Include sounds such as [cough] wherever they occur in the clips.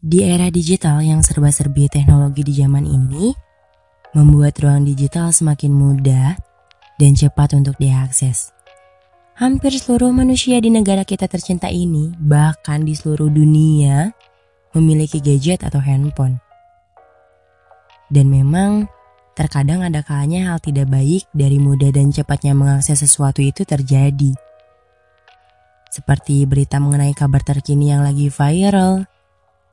Di era digital yang serba-serbi teknologi di zaman ini, membuat ruang digital semakin mudah dan cepat untuk diakses. Hampir seluruh manusia di negara kita tercinta ini, bahkan di seluruh dunia, memiliki gadget atau handphone. Dan memang, terkadang ada kalanya hal tidak baik dari mudah dan cepatnya mengakses sesuatu itu terjadi. Seperti berita mengenai kabar terkini yang lagi viral,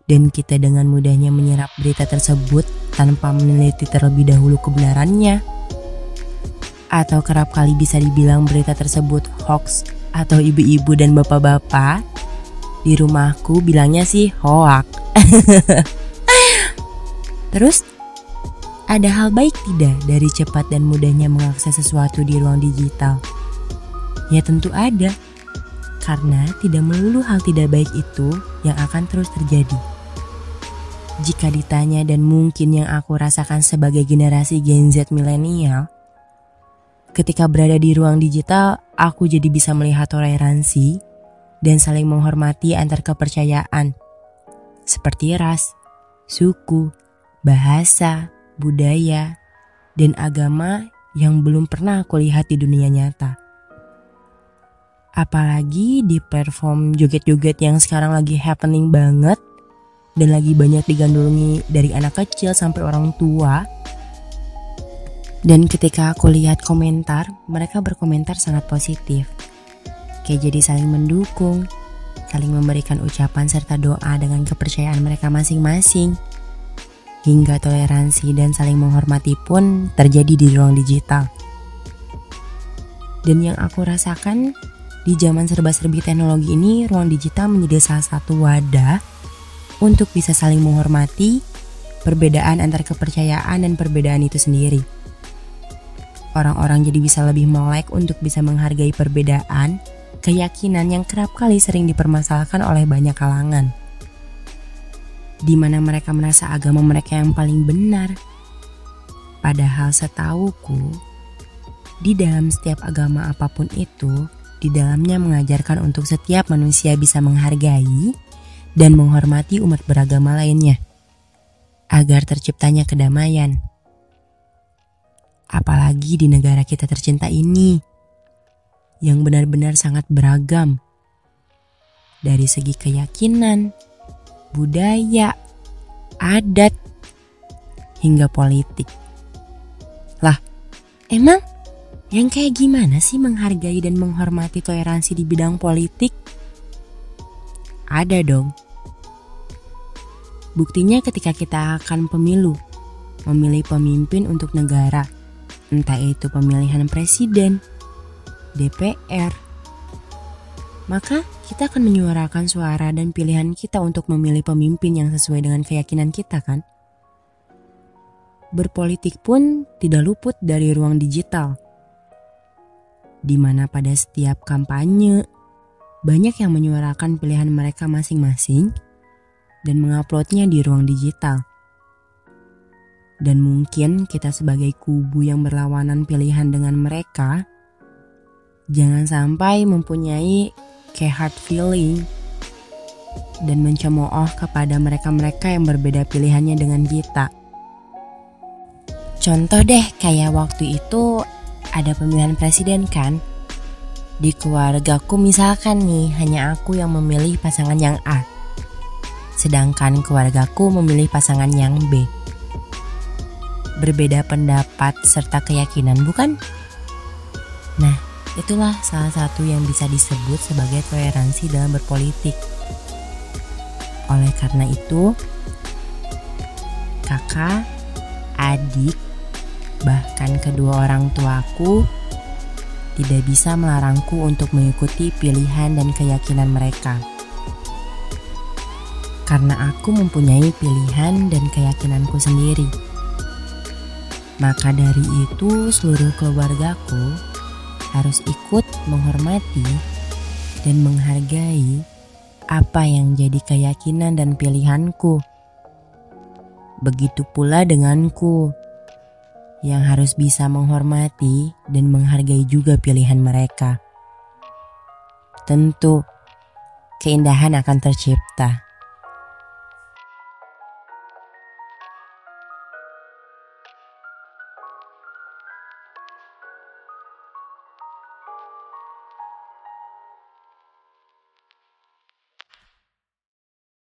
dan kita dengan mudahnya menyerap berita tersebut tanpa meneliti terlebih dahulu kebenarannya. Atau kerap kali bisa dibilang berita tersebut hoax atau ibu-ibu dan bapak-bapak di rumahku bilangnya sih hoak. [laughs] Terus ada hal baik tidak dari cepat dan mudahnya mengakses sesuatu di ruang digital? Ya tentu ada. Karena tidak melulu hal tidak baik itu yang akan terus terjadi. Jika ditanya dan mungkin yang aku rasakan sebagai generasi Gen Z milenial, ketika berada di ruang digital, aku jadi bisa melihat toleransi dan saling menghormati antar kepercayaan, seperti ras, suku, bahasa, budaya, dan agama yang belum pernah aku lihat di dunia nyata. Apalagi di perform joget-joget yang sekarang lagi happening banget dan lagi banyak digandrungi dari anak kecil sampai orang tua. Dan ketika aku lihat komentar, mereka berkomentar sangat positif. Kayak jadi saling mendukung, saling memberikan ucapan serta doa dengan kepercayaan mereka masing-masing. Hingga toleransi dan saling menghormati pun terjadi di ruang digital. Dan yang aku rasakan di zaman serba-serbi teknologi ini, ruang digital menjadi salah satu wadah untuk bisa saling menghormati perbedaan antar kepercayaan dan perbedaan itu sendiri. Orang-orang jadi bisa lebih melek untuk bisa menghargai perbedaan, keyakinan yang kerap kali sering dipermasalahkan oleh banyak kalangan. Di mana mereka merasa agama mereka yang paling benar. Padahal setauku, di dalam setiap agama apa pun itu, di dalamnya mengajarkan untuk setiap manusia bisa menghargai dan menghormati umat beragama lainnya, agar terciptanya kedamaian. Apalagi di negara kita tercinta ini, yang benar-benar sangat beragam dari segi keyakinan, budaya, adat, hingga politik. Lah, emang yang kayak gimana sih menghargai dan menghormati toleransi di bidang politik? Ada dong Buktinya ketika kita akan pemilu, memilih pemimpin untuk negara, entah itu pemilihan presiden, DPR, maka kita akan menyuarakan suara dan pilihan kita untuk memilih pemimpin yang sesuai dengan keyakinan kita kan? Berpolitik pun tidak luput dari ruang digital. Di mana pada setiap kampanye, banyak yang menyuarakan pilihan mereka masing-masing dan menguploadnya di ruang digital. Dan mungkin kita sebagai kubu yang berlawanan pilihan dengan mereka, jangan sampai mempunyai kayak hard feeling dan mencemooh kepada mereka-mereka yang berbeda pilihannya dengan kita. Contoh deh kayak waktu itu ada pemilihan presiden kan? Di keluargaku misalkan nih hanya aku yang memilih pasangan yang A sedangkan keluargaku memilih pasangan yang B. Berbeda pendapat serta keyakinan, bukan? Nah, itulah salah satu yang bisa disebut sebagai toleransi dalam berpolitik. Oleh karena itu, kakak, adik, bahkan kedua orang tuaku tidak bisa melarangku untuk mengikuti pilihan dan keyakinan mereka karena aku mempunyai pilihan dan keyakinanku sendiri. Maka dari itu, seluruh keluargaku harus ikut menghormati dan menghargai apa yang jadi keyakinan dan pilihanku. Begitu pula denganku, yang harus bisa menghormati dan menghargai juga pilihan mereka. Tentu, keindahan akan tercipta.